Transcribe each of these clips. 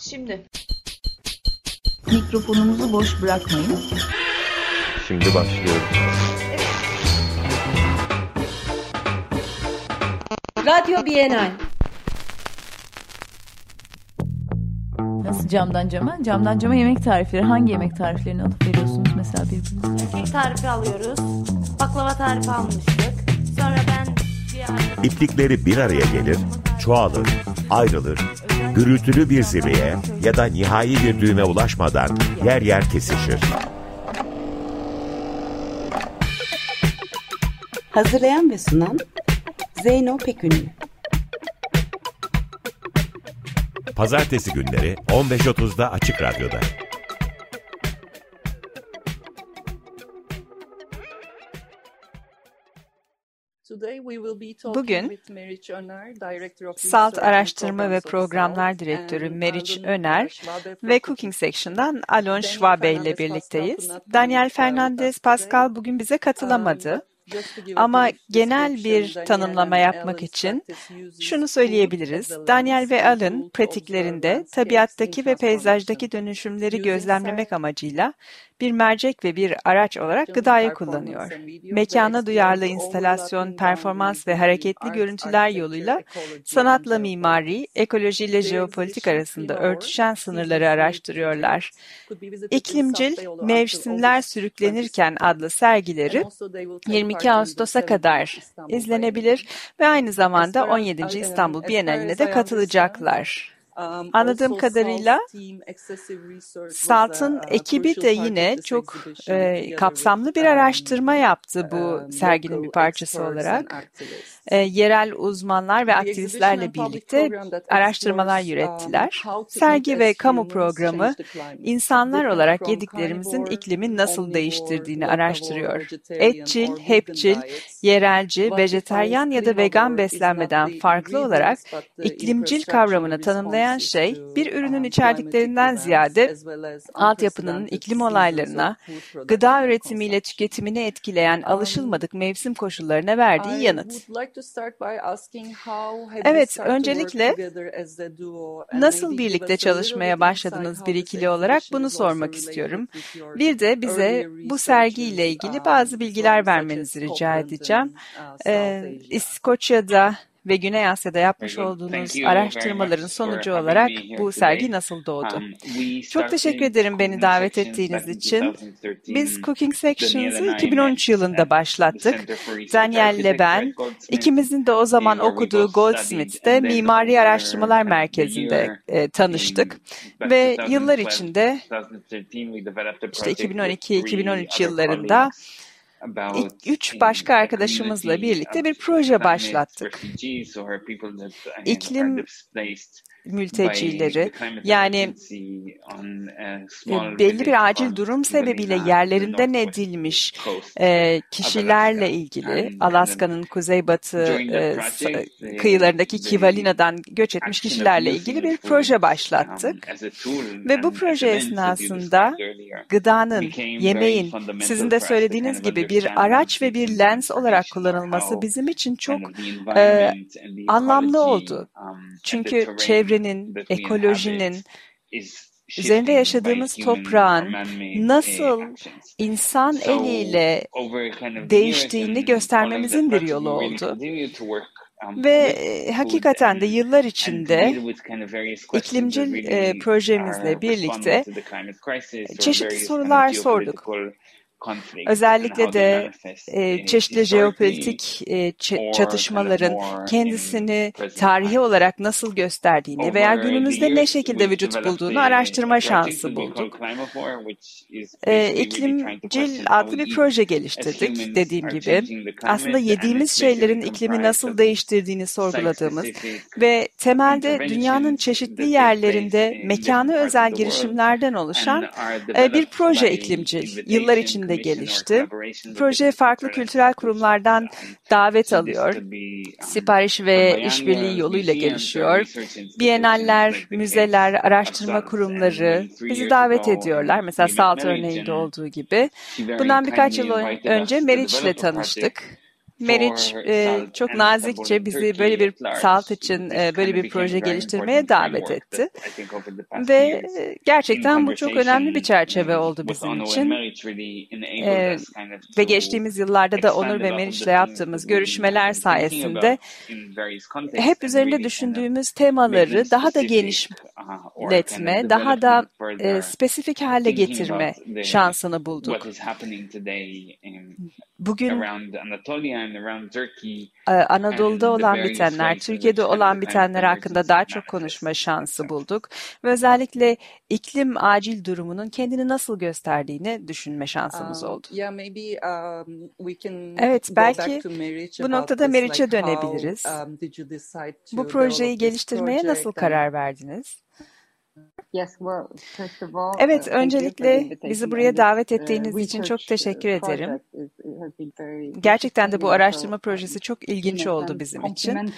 Şimdi. Mikrofonumuzu boş bırakmayın. Şimdi başlıyoruz. Radyo Bienal. Nasıl camdan cama? Camdan cama yemek tarifleri. Hangi yemek tariflerini alıp veriyorsunuz mesela birbirinize? Kek tarifi alıyoruz. Baklava tarifi almıştık. Sonra ben bir ara... İplikleri bir araya gelir, çoğalır, ayrılır, gürültülü bir zirveye ya da nihai bir düğüme ulaşmadan yer yer kesişir. Hazırlayan ve sunan Zeyno Pekünlü. Pazartesi günleri 15.30'da Açık Radyo'da. Bugün SALT Araştırma ve Programlar Direktörü Meriç Öner ve Cooking Section'dan Alon Schwabe ile birlikteyiz. Daniel Fernandez Pascal bugün bize katılamadı. Ama genel bir tanımlama yapmak için şunu söyleyebiliriz. Daniel ve Alan pratiklerinde tabiattaki ve peyzajdaki dönüşümleri gözlemlemek amacıyla bir mercek ve bir araç olarak gıdayı kullanıyor. Mekana duyarlı instalasyon, performans ve hareketli görüntüler yoluyla sanatla mimari, ekolojiyle jeopolitik arasında örtüşen sınırları araştırıyorlar. İklimcil Mevsimler Sürüklenirken adlı sergileri 22 Ağustos'a kadar izlenebilir ve aynı zamanda 17. İstanbul Bienali'ne de katılacaklar. Anladığım kadarıyla SALT'ın ekibi de yine çok e, kapsamlı bir araştırma yaptı bu serginin bir parçası olarak. E, yerel uzmanlar ve aktivistlerle birlikte araştırmalar yürüttiler. Sergi ve kamu programı insanlar olarak yediklerimizin iklimi nasıl değiştirdiğini araştırıyor. Etçil, hepçil, yerelci, vejeteryan ya da vegan beslenmeden farklı olarak iklimcil kavramını tanımlayan şey bir ürünün içerdiklerinden ziyade altyapının iklim olaylarına, gıda üretimiyle tüketimini etkileyen alışılmadık mevsim koşullarına verdiği yanıt. Evet, öncelikle nasıl birlikte çalışmaya başladınız bir ikili olarak bunu sormak istiyorum. Bir de bize bu sergiyle ilgili bazı bilgiler vermenizi rica edeceğim. Ee, İskoçya'da ve Güney Asya'da yapmış olduğunuz araştırmaların sonucu olarak bu sergi nasıl doğdu? Çok teşekkür ederim beni davet ettiğiniz için. Biz Cooking Sections'ı 2013 yılında başlattık. Daniel ile ben, ikimizin de o zaman okuduğu Goldsmith'te Mimari Araştırmalar Merkezi'nde e, tanıştık. Ve yıllar içinde işte 2012-2013 yıllarında üç başka arkadaşımızla birlikte bir proje başlattık. İklim mültecileri yani belli bir acil durum sebebiyle yerlerinden edilmiş e, kişilerle ilgili Alaska'nın kuzeybatı e, kıyılarındaki Kivalina'dan göç etmiş kişilerle ilgili bir proje başlattık. Ve bu proje esnasında gıdanın, yemeğin sizin de söylediğiniz gibi bir araç ve bir lens olarak kullanılması bizim için çok e, anlamlı oldu. Çünkü çevrenin, ekolojinin, üzerinde yaşadığımız toprağın nasıl insan eliyle değiştiğini göstermemizin bir yolu oldu. Ve e, hakikaten de yıllar içinde iklimcil e, projemizle birlikte çeşitli sorular sorduk. Özellikle de e, çeşitli jeopolitik e, çatışmaların kendisini tarihi olarak nasıl gösterdiğini veya günümüzde ne şekilde vücut bulduğunu araştırma şansı bulduk. E, iklimcil adlı bir proje geliştirdik dediğim gibi. Aslında yediğimiz şeylerin iklimi nasıl değiştirdiğini sorguladığımız ve temelde dünyanın çeşitli yerlerinde mekanı özel girişimlerden oluşan e, bir proje iklimcil. Yıllar içinde de gelişti. Proje farklı kültürel kurumlardan davet alıyor. Sipariş ve işbirliği yoluyla gelişiyor. Biyenaller, müzeler, araştırma kurumları bizi davet ediyorlar. Mesela Salt örneğinde olduğu gibi. Bundan birkaç yıl önce Meriç ile tanıştık Meriç e, çok nazikçe bizi böyle bir salt için e, böyle bir proje geliştirmeye davet etti. Ve gerçekten bu çok önemli bir çerçeve oldu bizim için. E, ve geçtiğimiz yıllarda da Onur ve Meriç'le yaptığımız görüşmeler sayesinde hep üzerinde düşündüğümüz temaları daha da genişletme, daha da e, spesifik hale getirme şansını bulduk. Bugün Anadolu'da olan bitenler, Türkiye'de olan bitenler hakkında daha çok konuşma şansı bulduk. Ve özellikle iklim acil durumunun kendini nasıl gösterdiğini düşünme şansımız oldu. Evet, belki bu noktada Meriç'e dönebiliriz. Bu projeyi geliştirmeye nasıl karar verdiniz? Evet, öncelikle bizi buraya davet ettiğiniz için çok teşekkür ederim. Gerçekten de bu araştırma projesi çok ilginç oldu bizim için.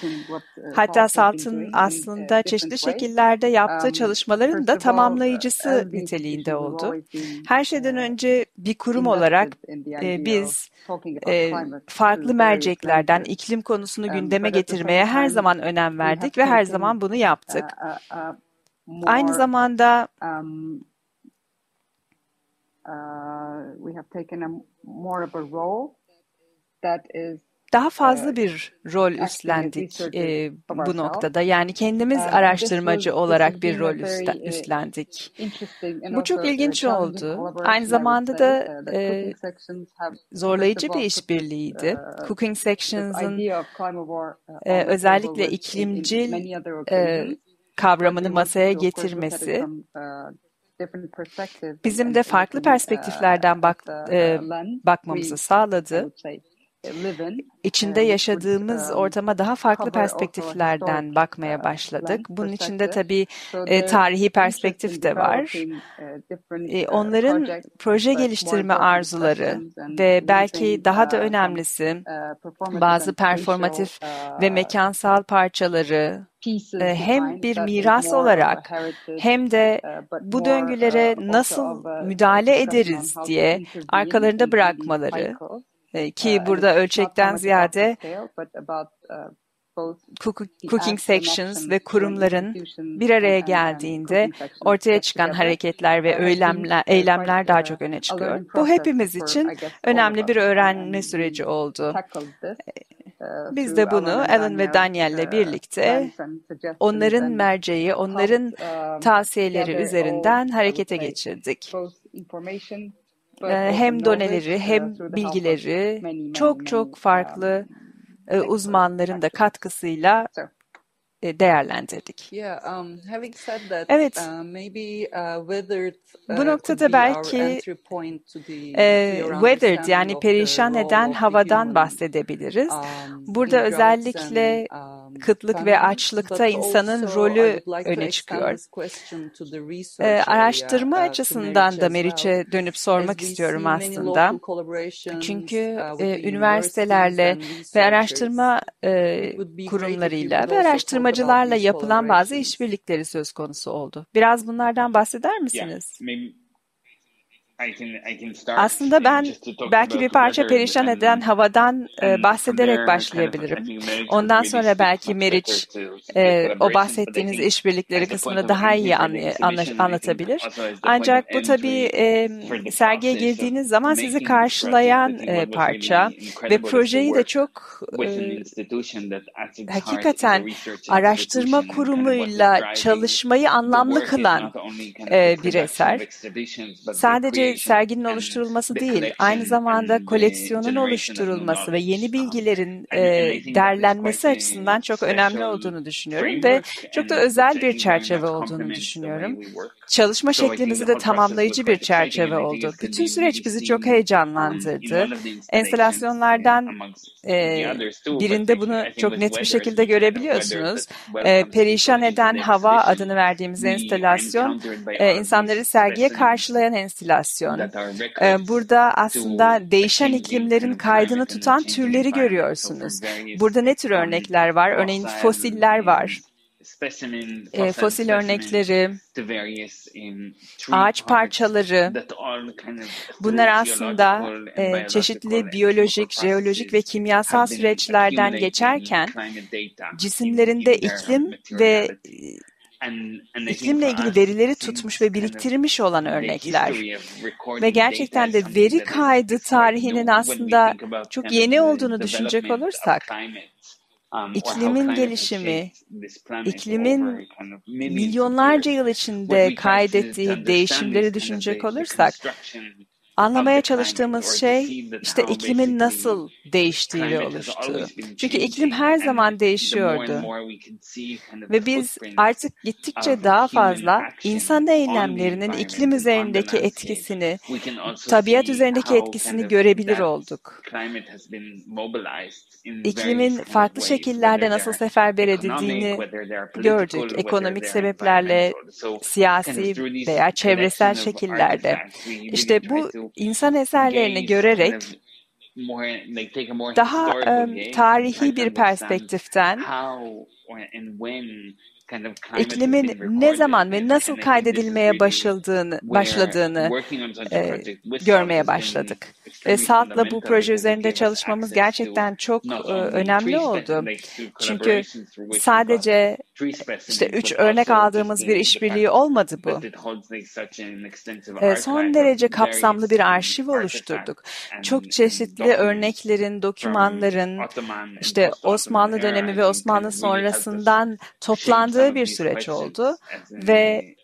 Hatta Salt'ın aslında çeşitli şekillerde yaptığı çalışmaların da tamamlayıcısı niteliğinde oldu. Her şeyden önce bir kurum olarak e, biz e, farklı merceklerden iklim konusunu gündeme getirmeye her zaman önem verdik ve her zaman bunu yaptık. Aynı zamanda um, uh, daha fazla bir rol üstlendik e, bu noktada. Yani kendimiz uh, araştırmacı olarak bir rol uh, üstlendik. Bu çok ilginç oldu. Aynı zamanda da e, zorlayıcı bir işbirliğiydi. Cooking Sections'ın e, özellikle iklimcil e, kavramını masaya getirmesi bizim de farklı perspektiflerden bak, e, bakmamızı sağladı. İçinde yaşadığımız ortama daha farklı perspektiflerden bakmaya başladık. Bunun içinde tabii e, tarihi perspektif de var. E, onların proje geliştirme arzuları ve belki daha da önemlisi bazı performatif ve mekansal parçaları hem bir miras olarak hem de bu döngülere nasıl müdahale ederiz diye arkalarında bırakmaları ki burada ölçekten ziyade cooking sections ve kurumların bir araya geldiğinde ortaya çıkan hareketler ve eylemler, eylemler daha çok öne çıkıyor. Bu hepimiz için önemli bir öğrenme süreci oldu. Biz de bunu Alan ve Daniel'le birlikte onların merceği, onların tavsiyeleri üzerinden harekete geçirdik. Hem doneleri hem bilgileri çok çok farklı uzmanların da katkısıyla değerlendirdik. Um, evet, uh, uh, bu noktada belki e, weathered yani perişan eden havadan bahsedebiliriz. Um, Burada özellikle um, kıtlık ve açlıkta insanın rolü öne çıkıyor. E, araştırma uh, açısından da Meriç'e dönüp sormak istiyorum aslında. Çünkü e, üniversitelerle ve araştırma e, kurumlarıyla ve araştırma aracılarla yapılan bazı işbirlikleri söz konusu oldu. Biraz bunlardan bahseder misiniz? Aslında ben belki bir parça perişan eden havadan e, bahsederek başlayabilirim. Ondan sonra belki Meriç e, o bahsettiğiniz işbirlikleri kısmını daha iyi anlatabilir. Ancak bu tabii e, sergiye girdiğiniz zaman sizi karşılayan e, parça ve projeyi de çok e, hakikaten araştırma kurumuyla çalışmayı anlamlı kılan e, bir eser. Sadece serginin oluşturulması değil, aynı zamanda koleksiyonun oluşturulması ve yeni bilgilerin e, derlenmesi açısından çok önemli olduğunu düşünüyorum ve çok da özel bir çerçeve olduğunu düşünüyorum. Çalışma şeklimizi de tamamlayıcı bir çerçeve oldu. Bütün süreç bizi çok heyecanlandırdı. Enstalasyonlardan e, birinde bunu çok net bir şekilde görebiliyorsunuz. E, Perişan Eden Hava adını verdiğimiz enstalasyon, e, insanları sergiye karşılayan enstalasyon. E, burada aslında değişen iklimlerin kaydını tutan türleri görüyorsunuz. Burada ne tür örnekler var? Örneğin fosiller var. e, fosil örnekleri, ağaç parçaları, bunlar aslında e, çeşitli biyolojik, jeolojik ve kimyasal süreçlerden geçerken cisimlerinde iklim ve iklimle ilgili verileri tutmuş ve biriktirmiş olan örnekler. Ve gerçekten de veri kaydı tarihinin aslında çok yeni olduğunu düşünecek olursak, iklimin gelişimi, iklimin milyonlarca yıl içinde kaydettiği değişimleri düşünecek olursak, Anlamaya çalıştığımız şey işte iklimin nasıl değiştiği ve oluştuğu. Çünkü iklim her zaman değişiyordu. Ve biz artık gittikçe daha fazla insan eylemlerinin iklim üzerindeki etkisini, tabiat üzerindeki etkisini görebilir olduk. İklimin farklı şekillerde nasıl seferber edildiğini gördük. Ekonomik sebeplerle, siyasi veya çevresel şekillerde. İşte bu insan eserlerini görerek daha tarihi bir perspektiften iklimin ne zaman ve nasıl kaydedilmeye başladığını, başladığını e, görmeye başladık. Ve SALT'la bu proje üzerinde çalışmamız gerçekten çok e, önemli oldu. Çünkü sadece işte üç örnek aldığımız bir işbirliği olmadı bu. E, son derece kapsamlı bir arşiv oluşturduk. Çok çeşitli örneklerin, dokümanların, işte Osmanlı dönemi ve Osmanlı sonrasından toplandığı bir süreç oldu ve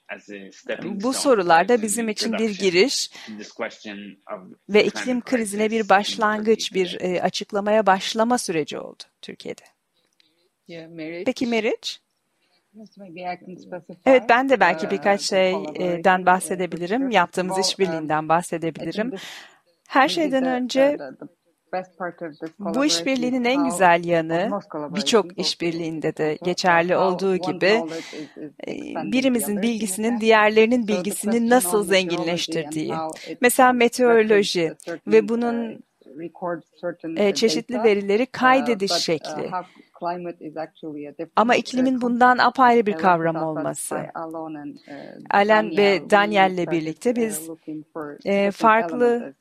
bu sorular da bizim için bir giriş ve iklim krizine bir başlangıç, bir e, açıklamaya başlama süreci oldu Türkiye'de. Peki Meriç? Evet ben de belki birkaç şeyden bahsedebilirim. Yaptığımız işbirliğinden bahsedebilirim. Her şeyden önce bu işbirliğinin en güzel yanı birçok işbirliğinde de geçerli olduğu gibi e, birimizin bilgisinin diğerlerinin bilgisini nasıl zenginleştirdiği. Mesela meteoroloji ve bunun e, çeşitli verileri kaydediş şekli. Ama iklimin bundan apayrı bir kavram olması. Alan ve Daniel'le birlikte biz e, farklı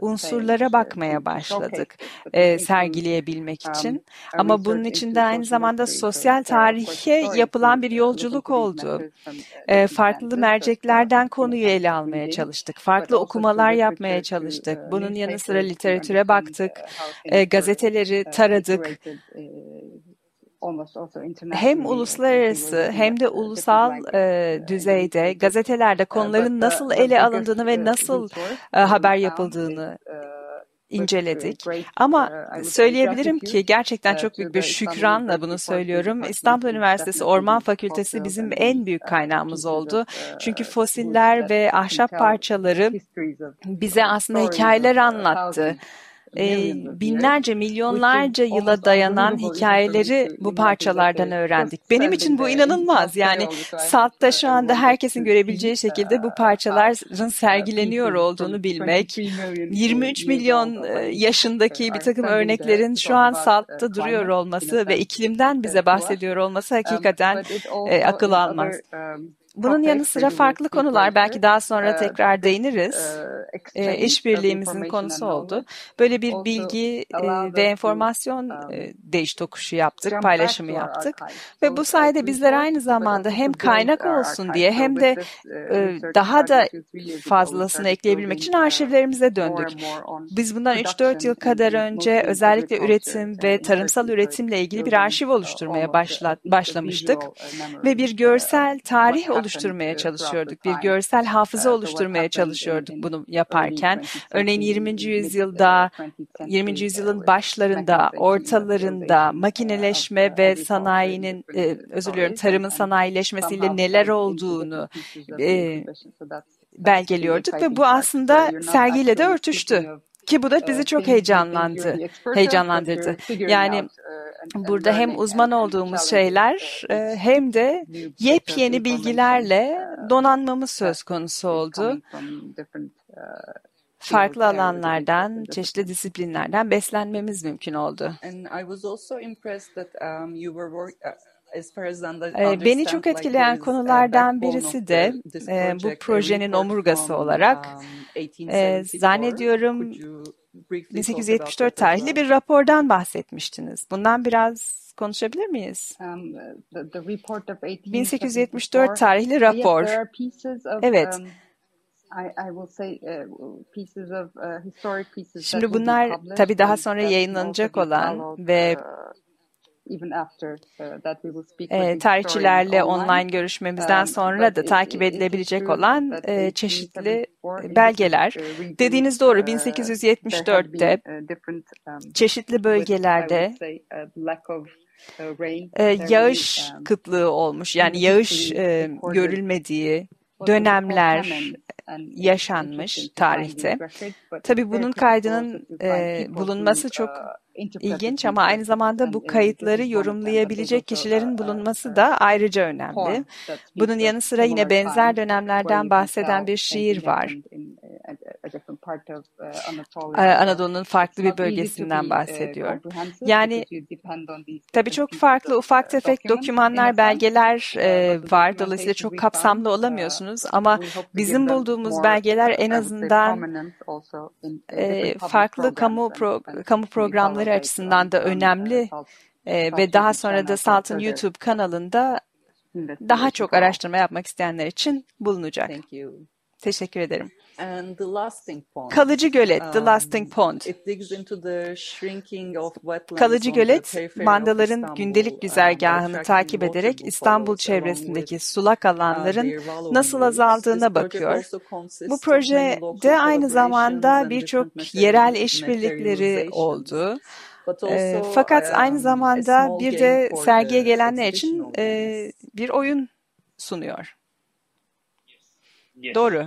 unsurlara bakmaya başladık e, sergileyebilmek için. Ama bunun içinde aynı zamanda sosyal tarihe yapılan bir yolculuk oldu. E, farklı merceklerden konuyu ele almaya çalıştık. Farklı okumalar yapmaya çalıştık. Bunun yanı sıra literatüre baktık. E, gazeteleri taradık hem uluslararası hem de ulusal e, düzeyde gazetelerde konuların nasıl ele alındığını ve nasıl e, haber yapıldığını inceledik. Ama söyleyebilirim ki gerçekten çok büyük bir şükranla bunu söylüyorum. İstanbul Üniversitesi Orman Fakültesi bizim en büyük kaynağımız oldu. Çünkü fosiller ve ahşap parçaları bize aslında hikayeler anlattı e, binlerce, milyonlarca yıla dayanan hikayeleri bu parçalardan öğrendik. Benim için bu inanılmaz. Yani SALT'ta şu anda herkesin görebileceği şekilde bu parçaların sergileniyor olduğunu bilmek, 23 milyon yaşındaki bir takım örneklerin şu an SALT'ta duruyor olması ve iklimden bize bahsediyor olması hakikaten e, akıl almaz. Bunun yanı sıra farklı konular belki daha sonra tekrar değiniriz. E, işbirliğimizin konusu oldu. Böyle bir bilgi e, ve enformasyon e, değiş tokuşu yaptık, paylaşımı yaptık. Ve bu sayede bizler aynı zamanda hem kaynak olsun diye hem de e, daha da fazlasını ekleyebilmek için arşivlerimize döndük. Biz bundan 3-4 yıl kadar önce özellikle üretim ve tarımsal üretimle ilgili bir arşiv oluşturmaya başla, başlamıştık. Ve bir görsel tarih oluşturmaya çalışıyorduk. Bir görsel hafıza oluşturmaya çalışıyorduk bunu yaparken. Örneğin 20. yüzyılda, 20. yüzyılın başlarında, ortalarında makineleşme ve sanayinin, e, özür diliyorum, tarımın sanayileşmesiyle neler olduğunu e, belgeliyorduk ve bu aslında sergiyle de örtüştü. Ki bu da bizi çok heyecanlandı, heyecanlandırdı. Yani burada hem uzman olduğumuz şeyler hem de yepyeni bilgilerle donanmamız söz konusu oldu. Farklı alanlardan, çeşitli disiplinlerden beslenmemiz mümkün oldu. Ee, Beni çok etkileyen konulardan birisi de e, bu projenin omurgası olarak e, zannediyorum 1874 tarihli bir rapordan bahsetmiştiniz. Bundan biraz konuşabilir miyiz? 1874 tarihli rapor. Evet. Şimdi bunlar tabii daha sonra yayınlanacak olan ve e, tarihçilerle online. görüşmemizden sonra da takip edilebilecek olan e, çeşitli belgeler. Dediğiniz doğru 1874'te çeşitli bölgelerde e, yağış kıtlığı olmuş. Yani yağış e, görülmediği dönemler yaşanmış tarihte. Tabii bunun kaydının e, bulunması çok ilginç ama aynı zamanda bu kayıtları yorumlayabilecek kişilerin bulunması da ayrıca önemli. Bunun yanı sıra yine benzer dönemlerden bahseden bir şiir var. Anadolu'nun farklı bir bölgesinden bahsediyor. Yani tabii çok farklı ufak tefek dokümanlar, belgeler var. Dolayısıyla çok kapsamlı olamıyorsunuz ama bizim bulduğumuz belgeler en azından farklı kamu pro kamu programları açısından da önemli ve daha sonra da Salt'ın YouTube kanalında daha çok araştırma yapmak isteyenler için bulunacak. Teşekkür ederim. Kalıcı gölet, The Lasting Pond. Kalıcı gölet, mandaların gündelik güzergahını takip ederek İstanbul çevresindeki sulak alanların nasıl azaldığına bakıyor. Bu projede aynı zamanda birçok yerel işbirlikleri oldu. E, fakat aynı zamanda bir de sergiye gelenler için e, bir oyun sunuyor. Doğru.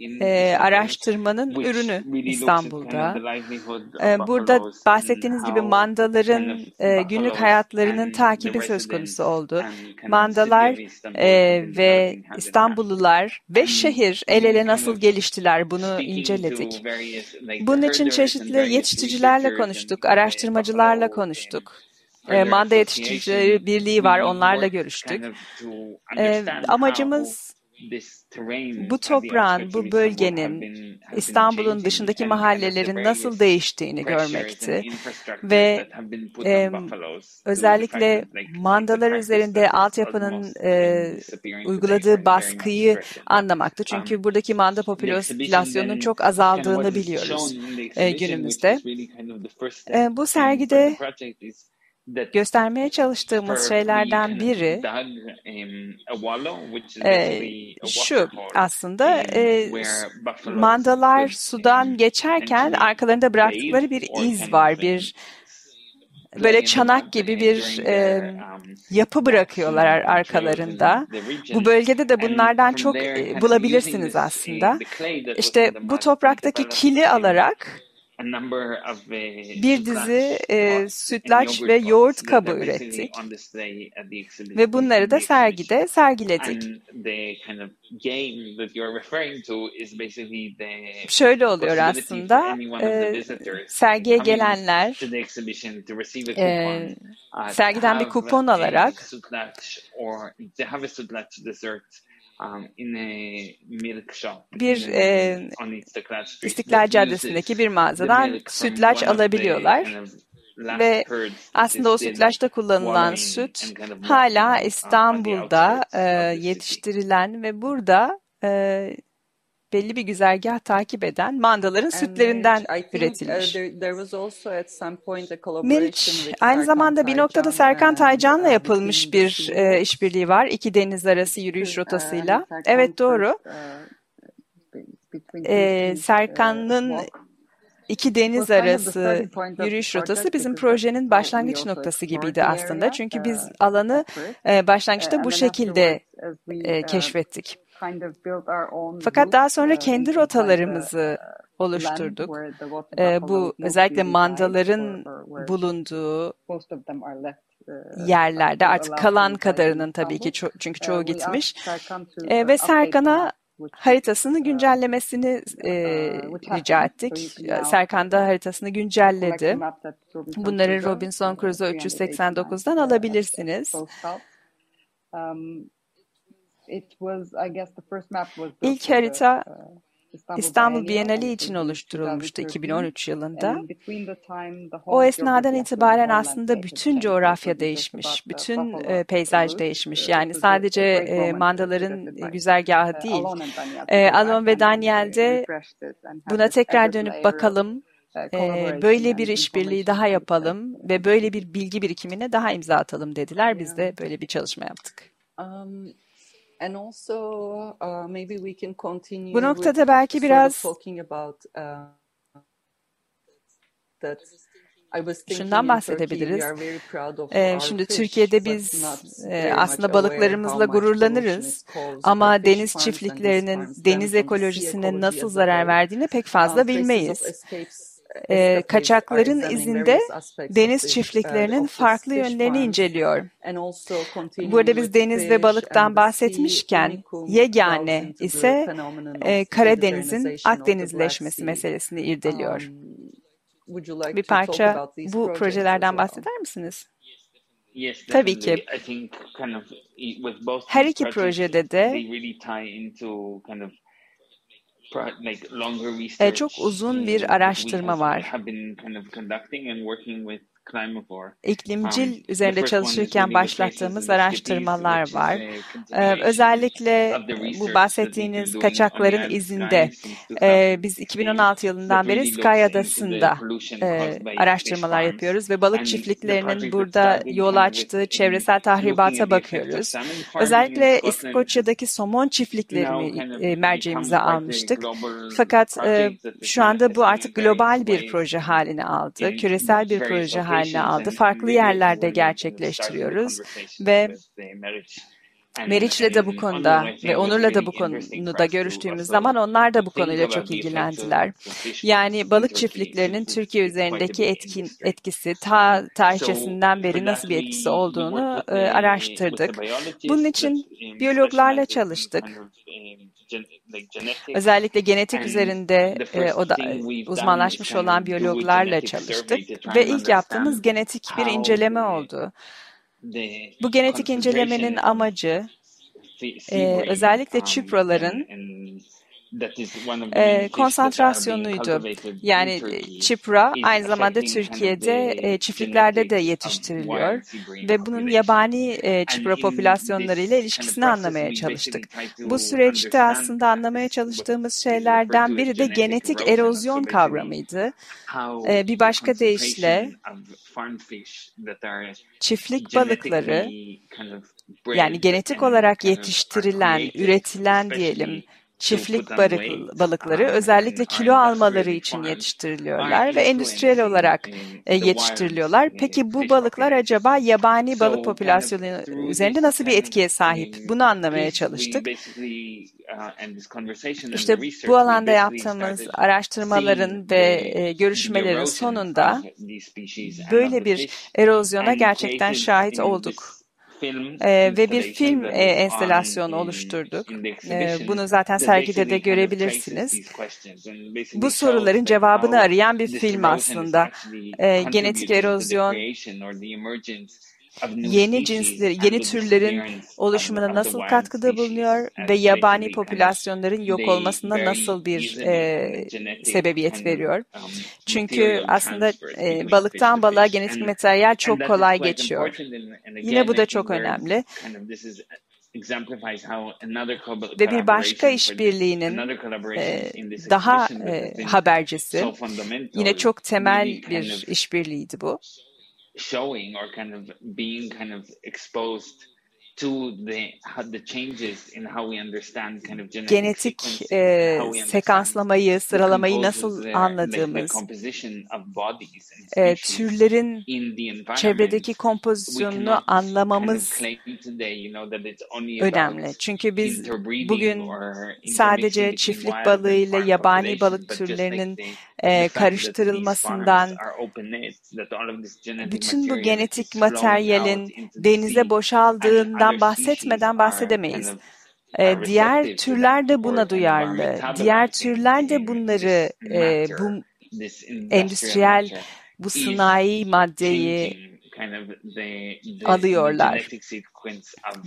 e, araştırmanın ürünü İstanbul'da. E, burada bahsettiğiniz gibi mandaların e, günlük hayatlarının takibi söz konusu oldu. Mandalar e, ve İstanbullular ve şehir el ele nasıl geliştiler bunu inceledik. Bunun için çeşitli yetiştiricilerle konuştuk, araştırmacılarla konuştuk. E, Manda Yetiştiricileri Birliği var, onlarla görüştük. E, amacımız bu toprağın, bu bölgenin, İstanbul'un dışındaki mahallelerin nasıl değiştiğini görmekti ve e, özellikle mandalar üzerinde altyapının e, uyguladığı baskıyı anlamaktı. Çünkü buradaki manda popülasyonunun çok azaldığını biliyoruz e, günümüzde. E, bu sergide göstermeye çalıştığımız şeylerden biri e, şu aslında e, mandalar sudan geçerken arkalarında bıraktıkları bir iz var, bir böyle çanak gibi bir e, yapı bırakıyorlar arkalarında. Bu bölgede de bunlardan çok e, bulabilirsiniz aslında. İşte bu topraktaki kili alarak bir dizi e, sütlaç ve yoğurt kabı ürettik ve bunları da sergide sergiledik. Şöyle oluyor aslında, e, sergiye gelenler e, sergiden bir kupon alarak Um, bir e, İstiklal Caddesi'ndeki bir mağazadan sütlaç alabiliyorlar. ve aslında o sütlaçta kullanılan süt hala İstanbul'da e, yetiştirilen ve burada e, belli bir güzergah takip eden mandaların sütlerinden üretilmiş. Meriç, aynı zamanda bir noktada Serkan Taycan'la yapılmış bir e, işbirliği var. İki deniz arası yürüyüş rotasıyla. Evet doğru. E, Serkan'ın iki deniz arası yürüyüş rotası bizim projenin başlangıç noktası gibiydi aslında. Çünkü biz alanı e, başlangıçta bu şekilde e, keşfettik. Fakat daha sonra kendi rotalarımızı oluşturduk. Ee, bu özellikle mandaların bulunduğu yerlerde artık kalan kadarının tabii ki ço çünkü çoğu gitmiş e, ve Serkan'a haritasını güncellemesini e, rica ettik. Serkan da haritasını güncelledi. Bunları Robinson Crusoe 389'dan alabilirsiniz. İlk harita İstanbul Bienali için oluşturulmuştu 2013 yılında. O esnadan itibaren aslında bütün coğrafya değişmiş, bütün e, peyzaj değişmiş. Yani sadece mandaların güzergahı değil. Alon ve Daniel'de buna tekrar dönüp bakalım, e, böyle bir işbirliği daha yapalım ve böyle bir bilgi birikimine daha imza atalım dediler. Biz de böyle bir çalışma yaptık. And also, uh, maybe we can continue Bu noktada belki biraz şundan bahsedebiliriz. Ee, şimdi Türkiye'de biz e, aslında balıklarımızla gururlanırız. ama deniz çiftliklerinin deniz ekolojisine nasıl zarar verdiğini pek fazla bilmeyiz e, kaçakların izinde deniz çiftliklerinin farklı yönlerini inceliyor. Burada biz deniz ve balıktan bahsetmişken yegane ise e, Karadeniz'in Akdenizleşmesi meselesini irdeliyor. Bir parça bu projelerden bahseder misiniz? Tabii ki. Her iki projede de çok uzun bir araştırma var. İklimcil üzerinde çalışırken başlattığımız araştırmalar var. Ee, özellikle bu bahsettiğiniz kaçakların izinde e, biz 2016 yılından beri Sky Adası'nda e, araştırmalar yapıyoruz ve balık çiftliklerinin burada yol açtığı çevresel tahribata bakıyoruz. Özellikle İskoçya'daki somon çiftliklerini e, merceğimize almıştık. Fakat e, şu anda bu artık global bir proje haline aldı, küresel bir proje haline haline aldı. Farklı yerlerde gerçekleştiriyoruz ve Meriç'le de bu konuda ve Onur'la da bu konuda görüştüğümüz zaman onlar da bu konuyla çok ilgilendiler. Yani balık çiftliklerinin Türkiye üzerindeki etkin, etkisi ta tarihçesinden beri nasıl bir etkisi olduğunu e, araştırdık. Bunun için biyologlarla çalıştık. Özellikle genetik üzerinde e, o da, uzmanlaşmış olan biyologlarla çalıştık ve ilk yaptığımız genetik bir inceleme oldu. Bu genetik incelemenin amacı e, özellikle çipraların e, konsantrasyonuydu. Yani çipra aynı zamanda Türkiye'de e, çiftliklerde de yetiştiriliyor ve bunun yabani e, çipra popülasyonlarıyla ilişkisini anlamaya çalıştık. Bu süreçte aslında anlamaya çalıştığımız şeylerden biri de genetik erozyon kavramıydı. E, bir başka deyişle çiftlik balıkları yani genetik olarak yetiştirilen, üretilen diyelim çiftlik balıkları özellikle kilo almaları için yetiştiriliyorlar ve endüstriyel olarak e, yetiştiriliyorlar. Peki bu balıklar acaba yabani balık popülasyonu üzerinde nasıl bir etkiye sahip? Bunu anlamaya çalıştık. İşte bu alanda yaptığımız araştırmaların ve e, görüşmelerin sonunda böyle bir erozyona gerçekten şahit olduk. Ee, ve bir film e, enstelasyonu oluşturduk. Ee, bunu zaten sergide de görebilirsiniz. Bu soruların cevabını arayan bir film aslında. Ee, genetik erozyon, yeni cinsleri, yeni türlerin oluşumuna nasıl katkıda bulunuyor ve yabani popülasyonların yok olmasına nasıl bir e, sebebiyet veriyor? Çünkü aslında e, balıktan balığa genetik materyal çok kolay geçiyor. Yine bu da çok önemli. Ve bir başka işbirliğinin e, daha e, habercisi, yine çok temel bir işbirliğiydi bu showing or kind of being kind of exposed genetik e, sekanslamayı, sıralamayı nasıl anladığımız, e, türlerin çevredeki kompozisyonunu anlamamız önemli. Çünkü biz bugün sadece çiftlik balığıyla yabani balık türlerinin e, karıştırılmasından, bütün bu genetik materyalin denize boşaldığından bahsetmeden bahsedemeyiz. Diğer türler de buna duyarlı. Diğer türler de bunları, e, bu endüstriyel, bu sanayi maddeyi alıyorlar.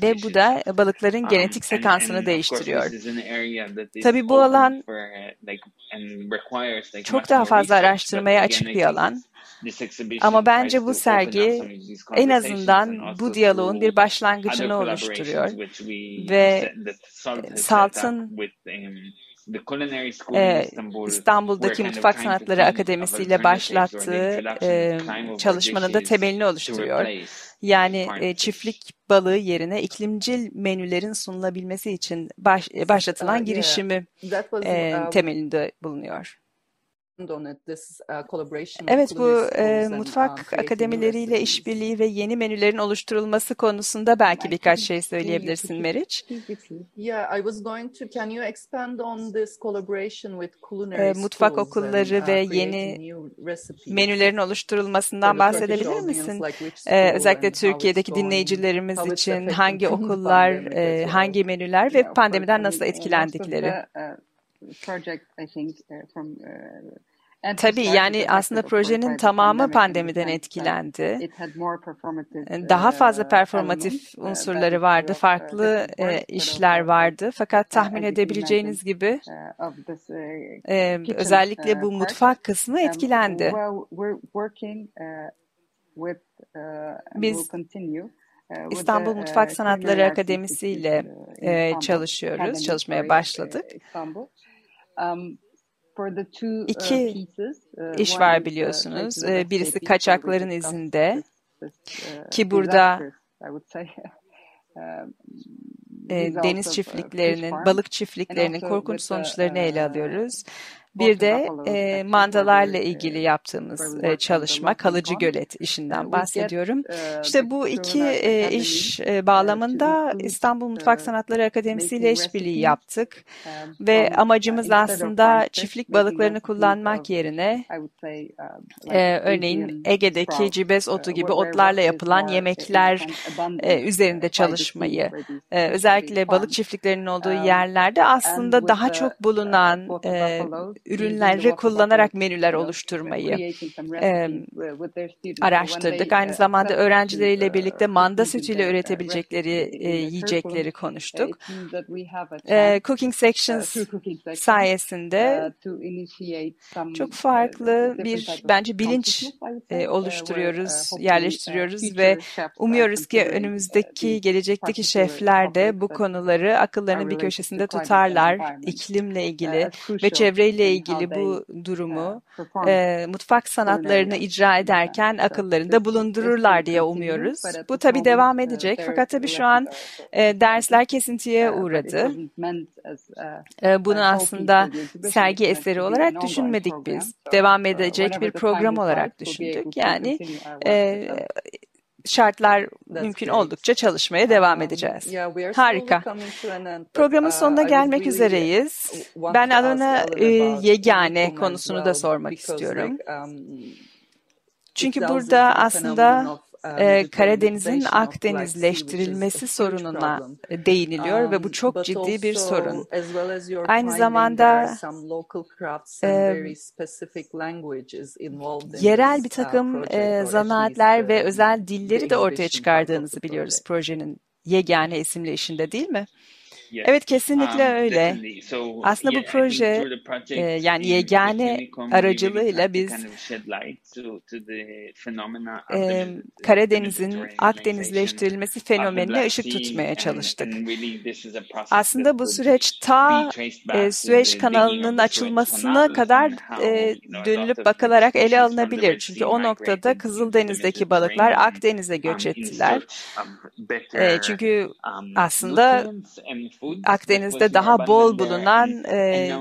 Ve bu da balıkların genetik sekansını değiştiriyor. Tabii bu alan çok daha fazla araştırmaya açık bir alan. Ama bence bu sergi en azından bu diyaloğun bir başlangıcını oluşturuyor. Ve Salt'ın e, İstanbul'daki Mutfak Sanatları Akademisi ile başlattığı e, çalışmanın da temelini oluşturuyor. Yani e, çiftlik balığı yerine iklimcil menülerin sunulabilmesi için baş, başlatılan girişimi e, temelinde bulunuyor. Evet bu e, mutfak akademileriyle işbirliği ve yeni menülerin oluşturulması konusunda belki birkaç şey söyleyebilirsin Meriç. E, mutfak okulları ve yeni menülerin oluşturulmasından bahsedebilir misin? E, özellikle Türkiye'deki dinleyicilerimiz için hangi okullar, e, hangi menüler ve pandemiden nasıl etkilendikleri? project, I think, from Tabii yani aslında projenin tamamı pandemiden etkilendi. Daha fazla performatif unsurları vardı, farklı e, işler vardı. Fakat tahmin edebileceğiniz gibi özellikle bu mutfak kısmı etkilendi. Biz İstanbul Mutfak Sanatları Akademisi ile çalışıyoruz, çalışmaya başladık. İki iş var biliyorsunuz. Birisi kaçakların izinde ki burada deniz çiftliklerinin, balık çiftliklerinin korkunç sonuçlarını ele alıyoruz. Bir de e, mandalarla ilgili yaptığımız e, çalışma, kalıcı gölet işinden bahsediyorum. İşte bu iki e, iş e, bağlamında İstanbul Mutfak Sanatları Akademisi ile işbirliği yaptık. Ve amacımız aslında çiftlik balıklarını kullanmak yerine e, örneğin Ege'deki cibes otu gibi otlarla yapılan yemekler e, üzerinde çalışmayı, e, özellikle balık çiftliklerinin olduğu yerlerde aslında daha çok bulunan e, ürünleri kullanarak menüler oluşturmayı e, araştırdık. Aynı zamanda öğrencileriyle birlikte manda sütüyle üretebilecekleri e, yiyecekleri konuştuk. E, Cooking Sections sayesinde çok farklı bir bence bilinç e, oluşturuyoruz, yerleştiriyoruz ve umuyoruz ki önümüzdeki gelecekteki şefler de bu konuları akıllarının bir köşesinde tutarlar. iklimle ilgili ve çevreyle ilgili bu durumu e, mutfak sanatlarını icra ederken akıllarında bulundururlar diye umuyoruz. Bu tabii devam edecek fakat tabii şu an e, dersler kesintiye uğradı. E, bunu aslında sergi eseri olarak düşünmedik biz. Devam edecek bir program olarak düşündük. Yani e, şartlar mümkün oldukça çalışmaya devam edeceğiz. Harika. Programın sonuna gelmek üzereyiz. Ben Alana e, yegane konusunu da sormak istiyorum. Çünkü burada aslında e, Karadeniz'in Akdenizleştirilmesi sorununa değiniliyor ve bu çok ciddi bir sorun. Aynı zamanda e, yerel bir takım e, zanaatler ve özel dilleri de ortaya çıkardığınızı biliyoruz projenin Yegane isimli işinde değil mi? Evet kesinlikle öyle. Aslında bu proje e, yani yegane aracılığıyla biz e, Karadeniz'in Akdenizleştirilmesi fenomenine ışık tutmaya çalıştık. Aslında bu süreç ta e, Süveyş kanalının açılmasına kadar e, dönülüp bakılarak ele alınabilir. Çünkü o noktada Kızıldeniz'deki balıklar Akdeniz'e göç ettiler. E, çünkü aslında Akdeniz'de daha bol bulunan e,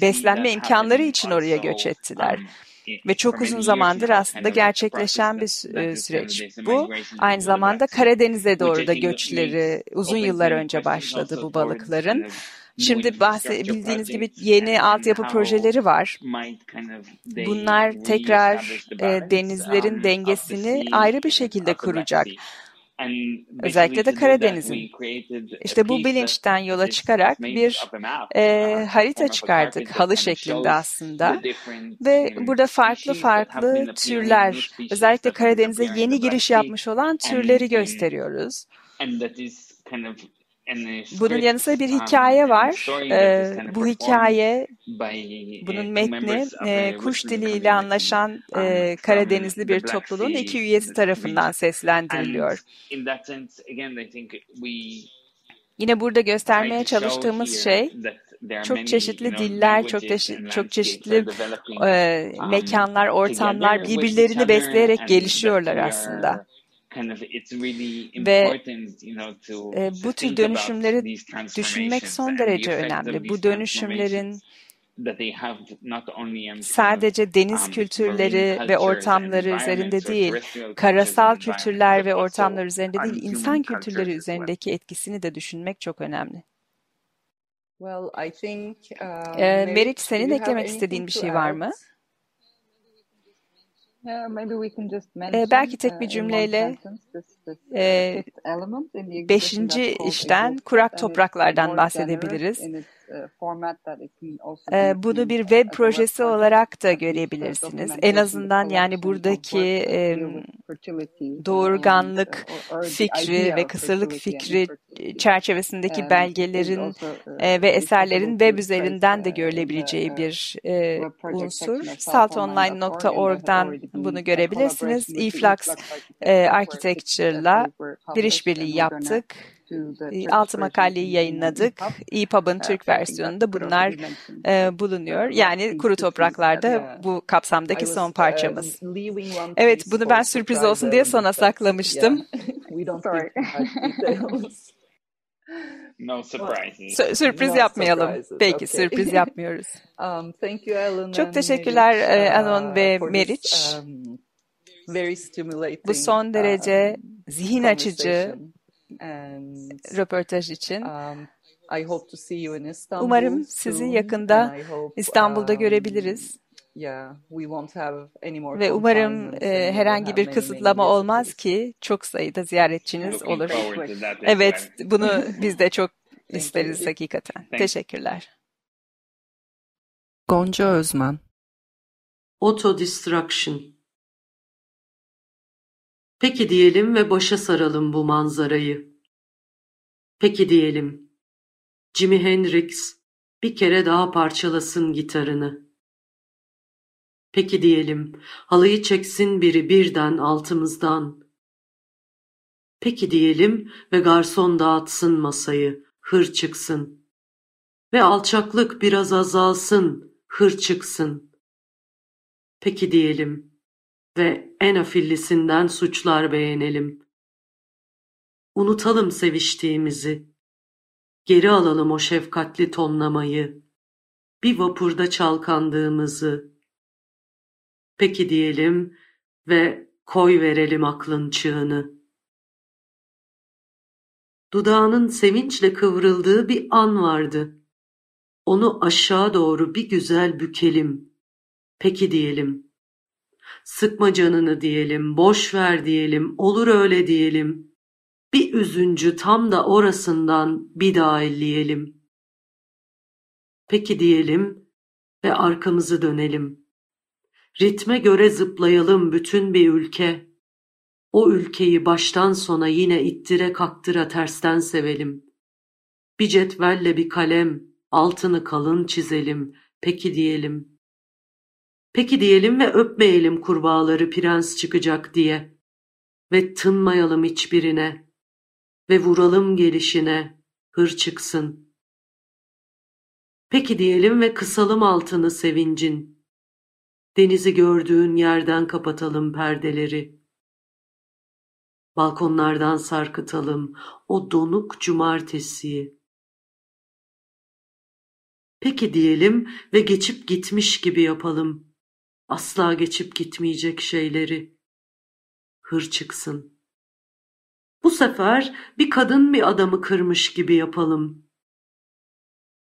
beslenme imkanları için oraya göç ettiler. Ve çok uzun zamandır aslında gerçekleşen bir süreç bu. Aynı zamanda Karadeniz'e doğru da göçleri uzun yıllar önce başladı bu balıkların. Şimdi bahsedebildiğiniz gibi yeni altyapı projeleri var. Bunlar tekrar e, denizlerin dengesini ayrı bir şekilde kuracak. Özellikle de Karadeniz'in. İşte bu bilinçten yola çıkarak bir e, harita çıkardık, halı şeklinde aslında. Ve burada farklı farklı türler, özellikle Karadeniz'e yeni giriş yapmış olan türleri gösteriyoruz. Bunun yanı sıra bir hikaye var. Ee, bu hikaye, bunun metni e, kuş diliyle anlaşan e, Karadenizli bir topluluğun iki üyesi tarafından seslendiriliyor. Yine burada göstermeye çalıştığımız şey çok çeşitli diller, çok çeşitli, çok çeşitli e, mekanlar, ortamlar birbirlerini besleyerek gelişiyorlar aslında. Ve e, bu tür dönüşümleri düşünmek son derece önemli. Bu dönüşümlerin sadece deniz kültürleri ve ortamları üzerinde değil, karasal kültürler ve ortamlar üzerinde değil, insan kültürleri üzerindeki etkisini de düşünmek çok önemli. Ee, Meriç, senin eklemek istediğin bir şey var mı? Ee, belki tek bir uh, cümleyle e, beşinci işten kurak topraklardan bahsedebiliriz. Uh, bunu bir web projesi olarak da görebilirsiniz. En azından yani buradaki doğurganlık fikri ve kısırlık fikri çerçevesindeki belgelerin e, ve eserlerin web üzerinden de görülebileceği bir e, unsur. saltonline.org'dan bunu görebilirsiniz. eFlux e, Architecture'la bir işbirliği yaptık. Altı makaleyi yayınladık. EPUB'ın Türk versiyonunda bunlar e, bulunuyor. Yani kuru topraklarda bu kapsamdaki son parçamız. Evet bunu ben sürpriz olsun diye sona saklamıştım. No surprises. Sür sürpriz yapmayalım. Peki sürpriz yapmıyoruz. Um, Çok teşekkürler e, Anon ve Meriç. Um, bu son derece um, zihin açıcı röportaj için. Umarım sizi yakında İstanbul'da uh, görebiliriz. Ve umarım e, herhangi bir kısıtlama olmaz ki çok sayıda ziyaretçiniz olur. Evet, bunu biz de çok isteriz hakikaten. Teşekkürler. Gonca Özman Auto Destruction Peki diyelim ve başa saralım bu manzarayı. Peki diyelim. Jimi Hendrix bir kere daha parçalasın gitarını. Peki diyelim, halıyı çeksin biri birden altımızdan. Peki diyelim ve garson dağıtsın masayı, hır çıksın. Ve alçaklık biraz azalsın, hır çıksın. Peki diyelim ve en afillisinden suçlar beğenelim. Unutalım seviştiğimizi. Geri alalım o şefkatli tonlamayı. Bir vapurda çalkandığımızı Peki diyelim ve koy verelim aklın çığını. Dudağının sevinçle kıvrıldığı bir an vardı. Onu aşağı doğru bir güzel bükelim. Peki diyelim. Sıkma canını diyelim, boş ver diyelim, olur öyle diyelim. Bir üzüncü tam da orasından bir daha elleyelim. Peki diyelim ve arkamızı dönelim. Ritme göre zıplayalım bütün bir ülke. O ülkeyi baştan sona yine ittire kaktıra tersten sevelim. Bir cetvelle bir kalem, altını kalın çizelim, peki diyelim. Peki diyelim ve öpmeyelim kurbağaları prens çıkacak diye. Ve tınmayalım hiçbirine. Ve vuralım gelişine, hır çıksın. Peki diyelim ve kısalım altını sevincin. Denizi gördüğün yerden kapatalım perdeleri. Balkonlardan sarkıtalım o donuk cumartesiyi. Peki diyelim ve geçip gitmiş gibi yapalım. Asla geçip gitmeyecek şeyleri. Hır çıksın. Bu sefer bir kadın bir adamı kırmış gibi yapalım.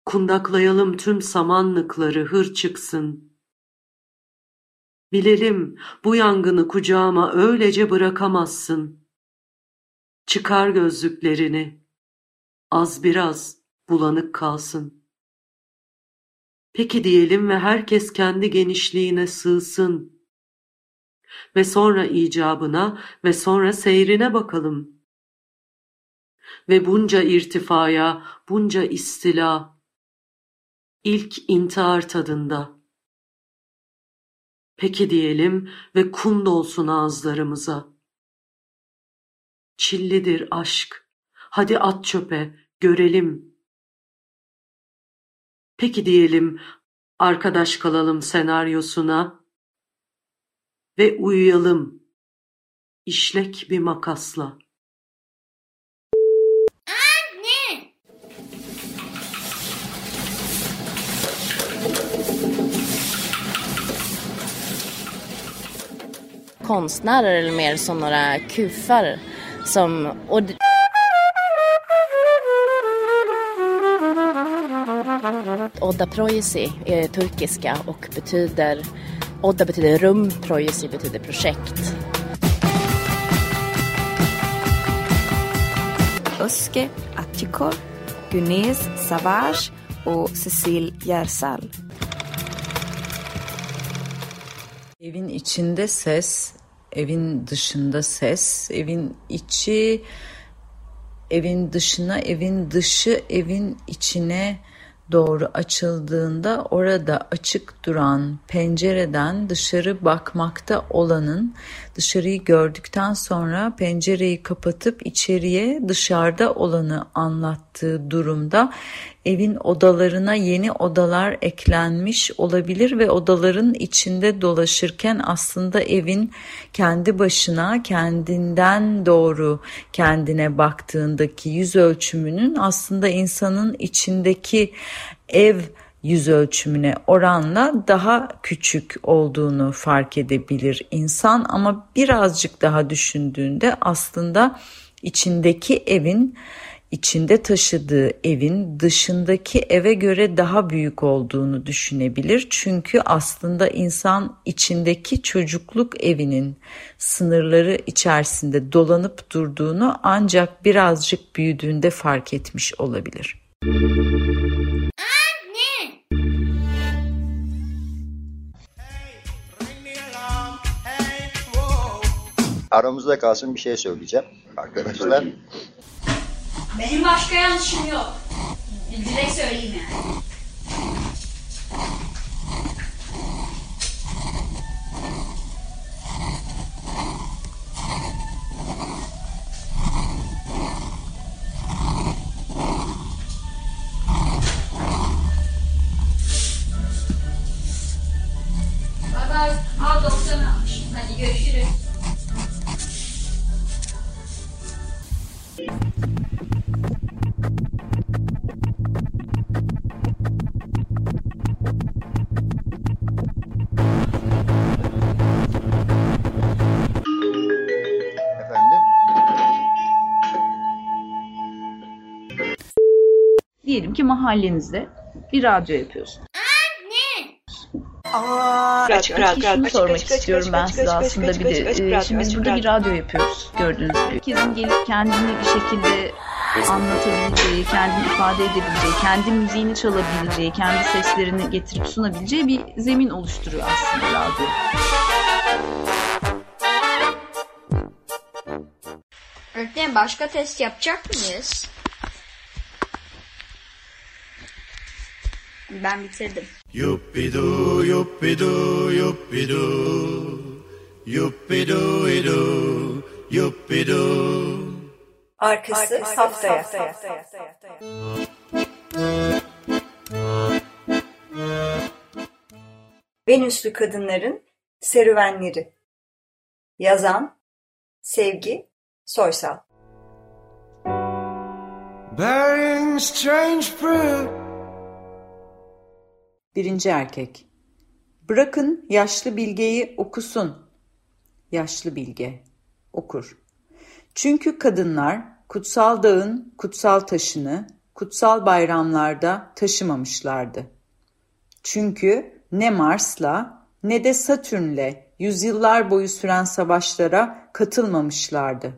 Kundaklayalım tüm samanlıkları hır çıksın. Bilelim bu yangını kucağıma öylece bırakamazsın. Çıkar gözlüklerini. Az biraz bulanık kalsın. Peki diyelim ve herkes kendi genişliğine sığsın. Ve sonra icabına ve sonra seyrine bakalım. Ve bunca irtifaya, bunca istila, ilk intihar tadında. Peki diyelim ve kum dolsun ağızlarımıza. Çillidir aşk, hadi at çöpe, görelim. Peki diyelim, arkadaş kalalım senaryosuna ve uyuyalım, işlek bir makasla. konstnärer eller mer som några kufar som... Och Odda Projesi är turkiska och betyder Odda betyder rum, Projesi betyder projekt. Özge Attikor, Günez Savage och Cecil Yersal. Evin içinde ses, evin dışında ses, evin içi, evin dışına, evin dışı, evin içine doğru açıldığında orada açık duran pencereden dışarı bakmakta olanın dışarıyı gördükten sonra pencereyi kapatıp içeriye dışarıda olanı anlattığı durumda evin odalarına yeni odalar eklenmiş olabilir ve odaların içinde dolaşırken aslında evin kendi başına kendinden doğru kendine baktığındaki yüz ölçümünün aslında insanın içindeki ev yüz ölçümüne oranla daha küçük olduğunu fark edebilir insan. Ama birazcık daha düşündüğünde aslında içindeki evin içinde taşıdığı evin dışındaki eve göre daha büyük olduğunu düşünebilir. Çünkü aslında insan içindeki çocukluk evinin sınırları içerisinde dolanıp durduğunu ancak birazcık büyüdüğünde fark etmiş olabilir. Aramızda kalsın bir şey söyleyeceğim arkadaşlar. Benim başka yanlışım yok. Direkt söyleyeyim yani. Bye bye. Al 90 almış. Hadi görüşürüz. Mahallenizde bir radyo yapıyorsun. Aa, Açık, açık, şunu sormak istiyorum ben size aslında bir de. Ee, Şimdi biz burada bir radyo yapıyoruz gördüğünüz gibi. Herkesin gelip kendini bir şekilde anlatabileceği, kendini ifade edebileceği, kendi müziğini çalabileceği, kendi seslerini getirip sunabileceği bir zemin oluşturuyor aslında radyo. Öğretmenim başka test yapacak mıyız? Ben bitirdim. Yuppidu yuppidu yuppidu Yuppidu idu yuppidu Arkası, Arkası haftaya. haftaya. Venüslü kadınların serüvenleri. Yazan Sevgi Soysal. Bearing strange fruit. Birinci erkek. Bırakın yaşlı bilgeyi okusun. Yaşlı bilge okur. Çünkü kadınlar kutsal dağın kutsal taşını kutsal bayramlarda taşımamışlardı. Çünkü ne Mars'la ne de Satürn'le yüzyıllar boyu süren savaşlara katılmamışlardı.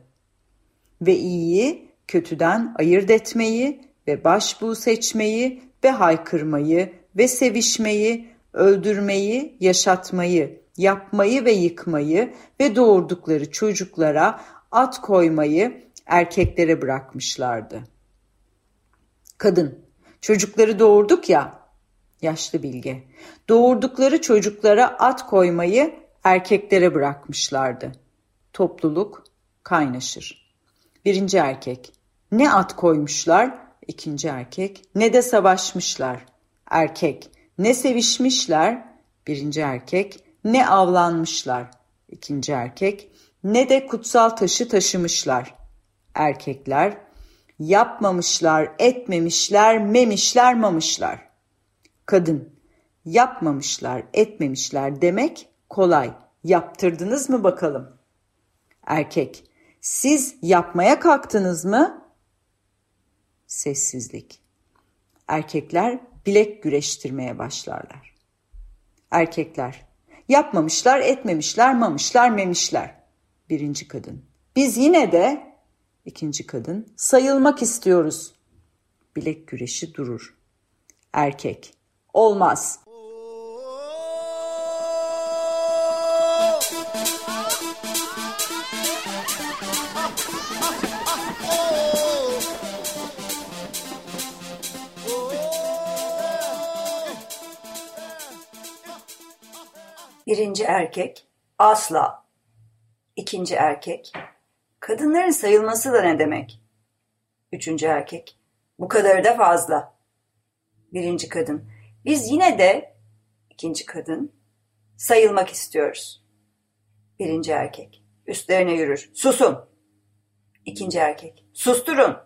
Ve iyiyi kötüden ayırt etmeyi ve başbuğ seçmeyi ve haykırmayı ve sevişmeyi, öldürmeyi, yaşatmayı, yapmayı ve yıkmayı ve doğurdukları çocuklara at koymayı erkeklere bırakmışlardı. Kadın, çocukları doğurduk ya, yaşlı bilge, doğurdukları çocuklara at koymayı erkeklere bırakmışlardı. Topluluk kaynaşır. Birinci erkek, ne at koymuşlar, ikinci erkek, ne de savaşmışlar, erkek, ne sevişmişler, birinci erkek, ne avlanmışlar, ikinci erkek, ne de kutsal taşı taşımışlar. Erkekler yapmamışlar, etmemişler, memişler, mamışlar. Kadın yapmamışlar, etmemişler demek kolay. Yaptırdınız mı bakalım? Erkek siz yapmaya kalktınız mı? Sessizlik. Erkekler bilek güreştirmeye başlarlar. Erkekler yapmamışlar, etmemişler, mamışlar, memişler birinci kadın. Biz yine de ikinci kadın sayılmak istiyoruz. Bilek güreşi durur. Erkek olmaz. Birinci erkek asla İkinci erkek. Kadınların sayılması da ne demek? Üçüncü erkek. Bu kadarı da fazla. Birinci kadın. Biz yine de ikinci kadın sayılmak istiyoruz. Birinci erkek. Üstlerine yürür. Susun. İkinci erkek. Susturun.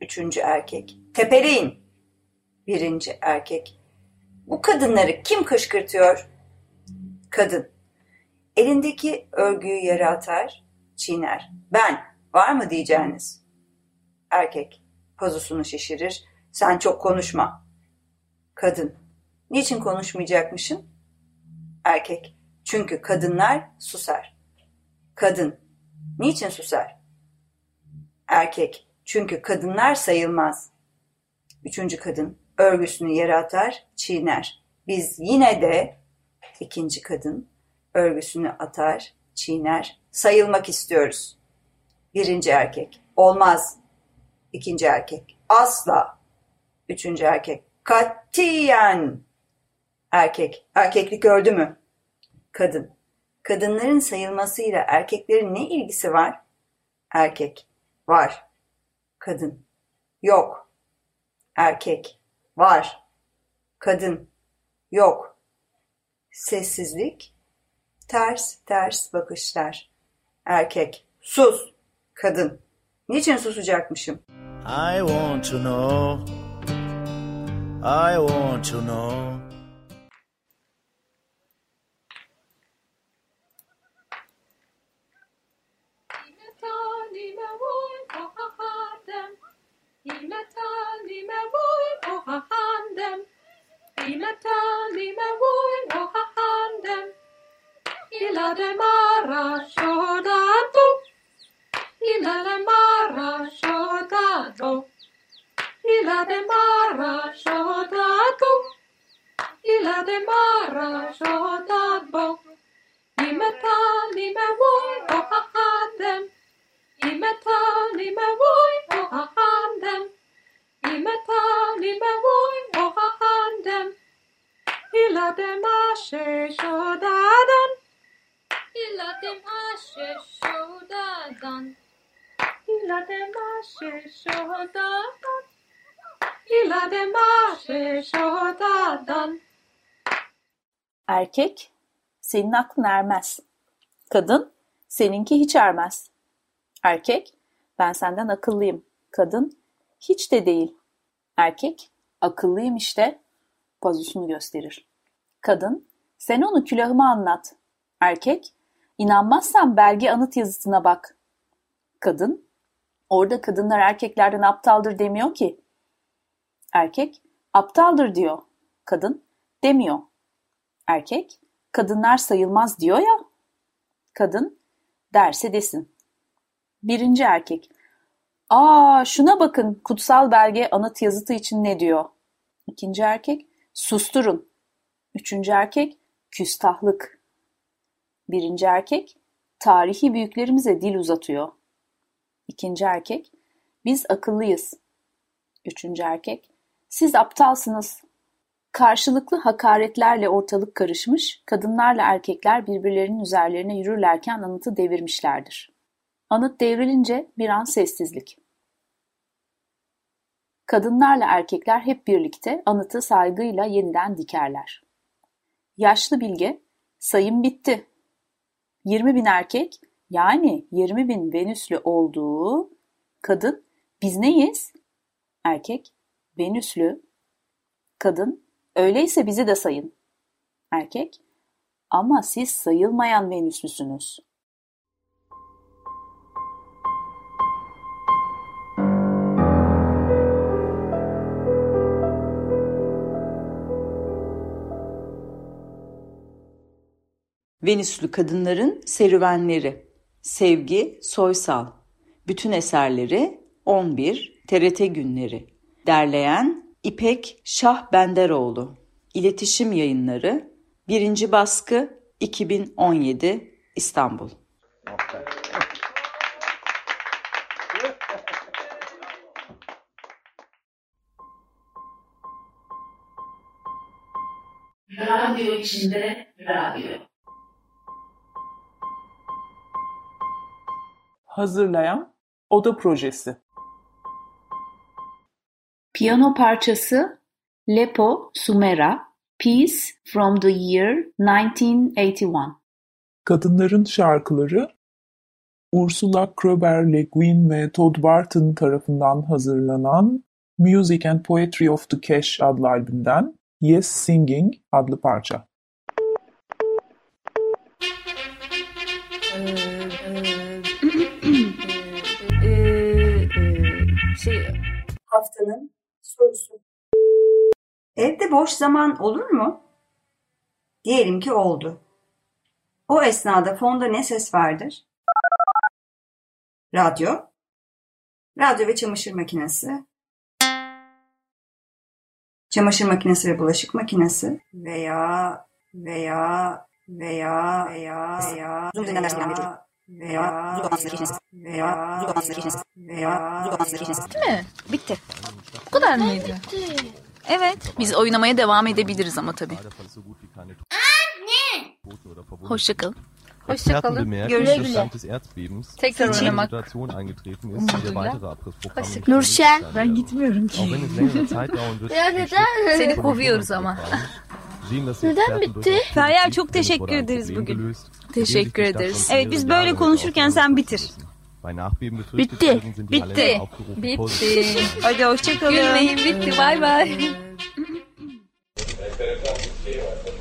Üçüncü erkek. Tepeleyin. Birinci erkek. Bu kadınları kim kışkırtıyor? Kadın. Elindeki örgüyü yere atar, çiğner. Ben, var mı diyeceğiniz? Erkek, pozusunu şişirir. Sen çok konuşma. Kadın, niçin konuşmayacakmışım? Erkek, çünkü kadınlar susar. Kadın, niçin susar? Erkek, çünkü kadınlar sayılmaz. Üçüncü kadın, örgüsünü yere atar, çiğner. Biz yine de, ikinci kadın, örgüsünü atar, çiğner, sayılmak istiyoruz. Birinci erkek, olmaz. İkinci erkek, asla. Üçüncü erkek, katiyen. Erkek, erkeklik öldü mü? Kadın, kadınların sayılmasıyla erkeklerin ne ilgisi var? Erkek, var. Kadın, yok. Erkek, var. Kadın, yok. Sessizlik, Ters ters bakışlar. Erkek. Sus. Kadın. Niçin susacakmışım? I want to know. I want to know. Illa de mara shodado. Illa de mara shodado. Illa de mara shodado. Illa de mara shodado. Imeta lime voi o ahandem. Imeta lime voi o ahandem. Imeta lime voi o ahandem. Illa de mashe shodado. Shodadan. Illa dem ashe shodadan. Illa dem ashe shodadan. Erkek, senin aklın ermez. Kadın, seninki hiç ermez. Erkek, ben senden akıllıyım. Kadın, hiç de değil. Erkek, akıllıyım işte, pazusunu gösterir. Kadın, sen onu külahıma anlat. Erkek, inanmazsan belge anıt yazısına bak. Kadın, orada kadınlar erkeklerden aptaldır demiyor ki. Erkek, aptaldır diyor. Kadın, demiyor. Erkek, kadınlar sayılmaz diyor ya. Kadın, derse desin. Birinci erkek, aa şuna bakın kutsal belge anıt yazıtı için ne diyor? İkinci erkek, susturun. Üçüncü erkek, küstahlık. Birinci erkek, tarihi büyüklerimize dil uzatıyor. İkinci erkek, biz akıllıyız. Üçüncü erkek, siz aptalsınız. Karşılıklı hakaretlerle ortalık karışmış, kadınlarla erkekler birbirlerinin üzerlerine yürürlerken anıtı devirmişlerdir. Anıt devrilince bir an sessizlik. Kadınlarla erkekler hep birlikte anıtı saygıyla yeniden dikerler. Yaşlı bilge, sayım bitti. 20 bin erkek, yani 20 bin Venüslü olduğu, kadın, biz neyiz? Erkek, Venüslü. Kadın, öyleyse bizi de sayın. Erkek, ama siz sayılmayan Venüslüsünüz. Venüslü kadınların serüvenleri. Sevgi Soysal. Bütün eserleri 11 TRT günleri. Derleyen İpek Şah Benderoğlu. İletişim Yayınları. Birinci baskı 2017 İstanbul. Radyo içinde radyo. Hazırlayan Oda Projesi Piyano parçası Lepo Sumera Piece from the Year 1981 Kadınların şarkıları Ursula Kroeber Le Guin ve Todd Barton tarafından hazırlanan Music and Poetry of the Cash adlı albümden Yes Singing adlı parça. Haftanın sorusu. Evde boş zaman olur mu? Diyelim ki oldu. O esnada fonda ne ses vardır? Radyo. Radyo ve çamaşır makinesi. Çamaşır makinesi ve bulaşık makinesi veya veya veya veya veya Zoom üzerinden ders veren bir çocuk veya Zoom toplantısındaki işiniz veya Zoom toplantısındaki işiniz veya Zoom toplantısındaki işiniz. Bitti mi? Bitti. Bu kadar mıydı? Evet. Biz oynamaya devam edebiliriz ama tabii. Anne! Hoşçakalın. Dass während des Erdbebens Tekrar oynamak. Situation eingetreten ist, die der weitere Abrissprogramme nicht Nurşen. Ben gitmiyorum ki. Ya neden? Seni kovuyoruz ama. Neden bitti? Feryal çok teşekkür ederiz bugün. Teşekkür ederiz. Evet biz böyle konuşurken sen bitir. Bitti. Bitti. Bitti. Hadi hoşçakalın. Gülmeyin bitti. Bay bay.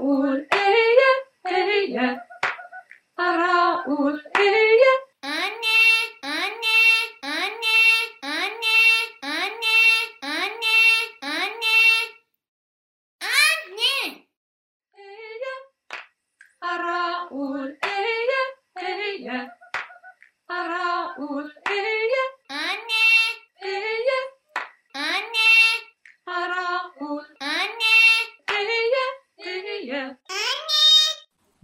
Raul, ey, ey, ey, Raul.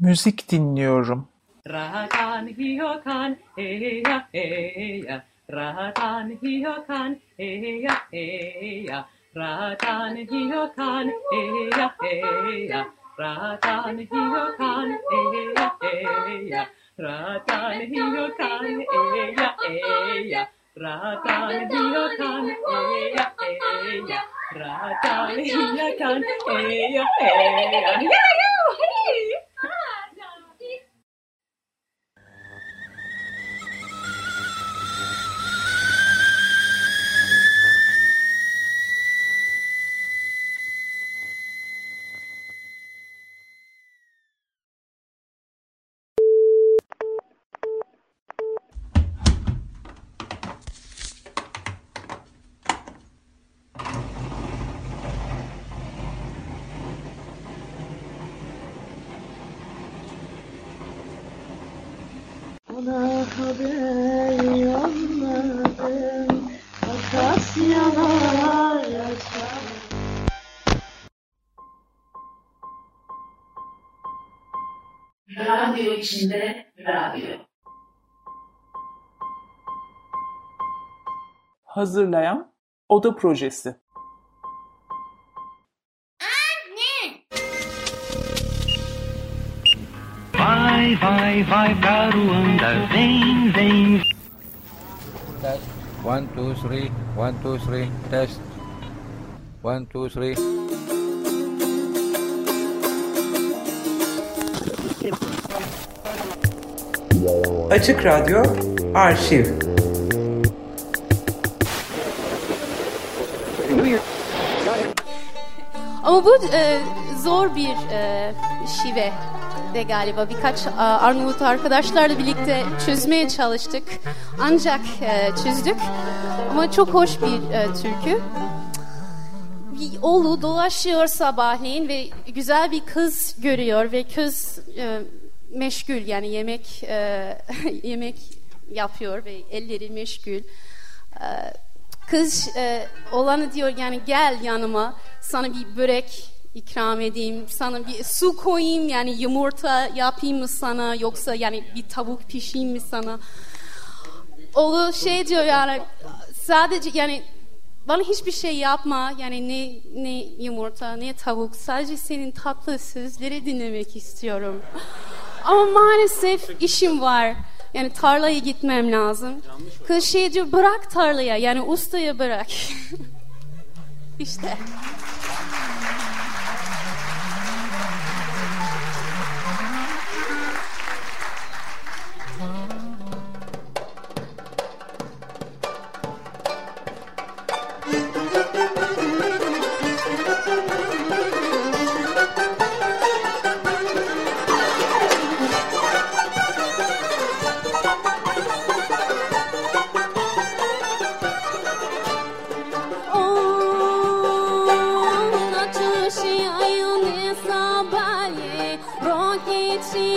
Müzik dinliyorum. Radan hiyokan heya heya Radan hiyokan heya heya Radan hiyokan heya heya Radan hiyokan heya heya Radan hiyokan heya heya Radan hiyokan heya heya Radan hiyokan heya heya içinde radyo. Hazırlayan Oda Projesi. Vai, vai, vai pra Ruanda, vem, vem. Test. One, two, three. One, two, three. Test. One, two, three. Açık Radyo Arşiv Ama bu e, zor bir e, şive de galiba birkaç e, Arnavut arkadaşlarla birlikte çözmeye çalıştık. Ancak e, çözdük. Ama çok hoş bir e, türkü. Bir oğlu dolaşıyor sabahleyin ve güzel bir kız görüyor ve kız e, meşgul yani yemek e, yemek yapıyor ve elleri meşgul. E, kız e, olanı diyor yani gel yanıma sana bir börek ikram edeyim sana bir su koyayım yani yumurta yapayım mı sana yoksa yani bir tavuk pişeyim mi sana oğlu şey diyor yani sadece yani bana hiçbir şey yapma yani ne ne yumurta ne tavuk sadece senin tatlı sözleri dinlemek istiyorum ama maalesef işim var yani tarlaya gitmem lazım. Kız şey diyor bırak tarlaya yani ustaya bırak. işte.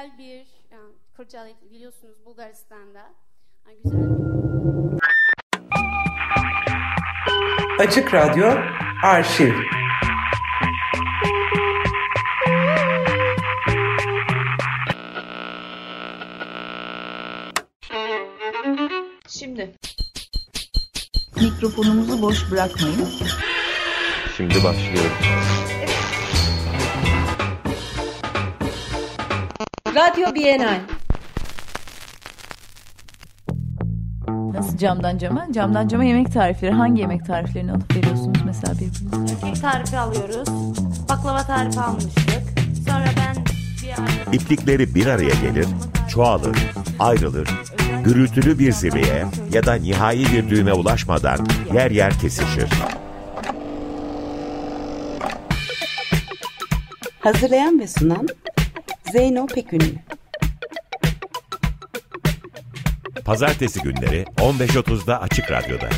güzel bir yani Kırcaali biliyorsunuz Bulgaristan'da e, güzel Açık Radyo Arşiv Şimdi mikrofonumuzu boş bırakmayın. Şimdi başlıyoruz. Radyo Bienal. Nasıl camdan cama? Camdan cama yemek tarifleri. Hangi yemek tariflerini alıp veriyorsunuz mesela birbirinize? Kek tarifi alıyoruz. Baklava tarifi almıştık. Sonra ben bir. İplikleri bir araya gelir, çoğalır, ayrılır, gürültülü bir zirveye ya da nihai bir düğüme ulaşmadan yer yer kesişir. Hazırlayan ve sunan Zeyno Pekünlü. Pazartesi günleri 15.30'da Açık Radyo'da.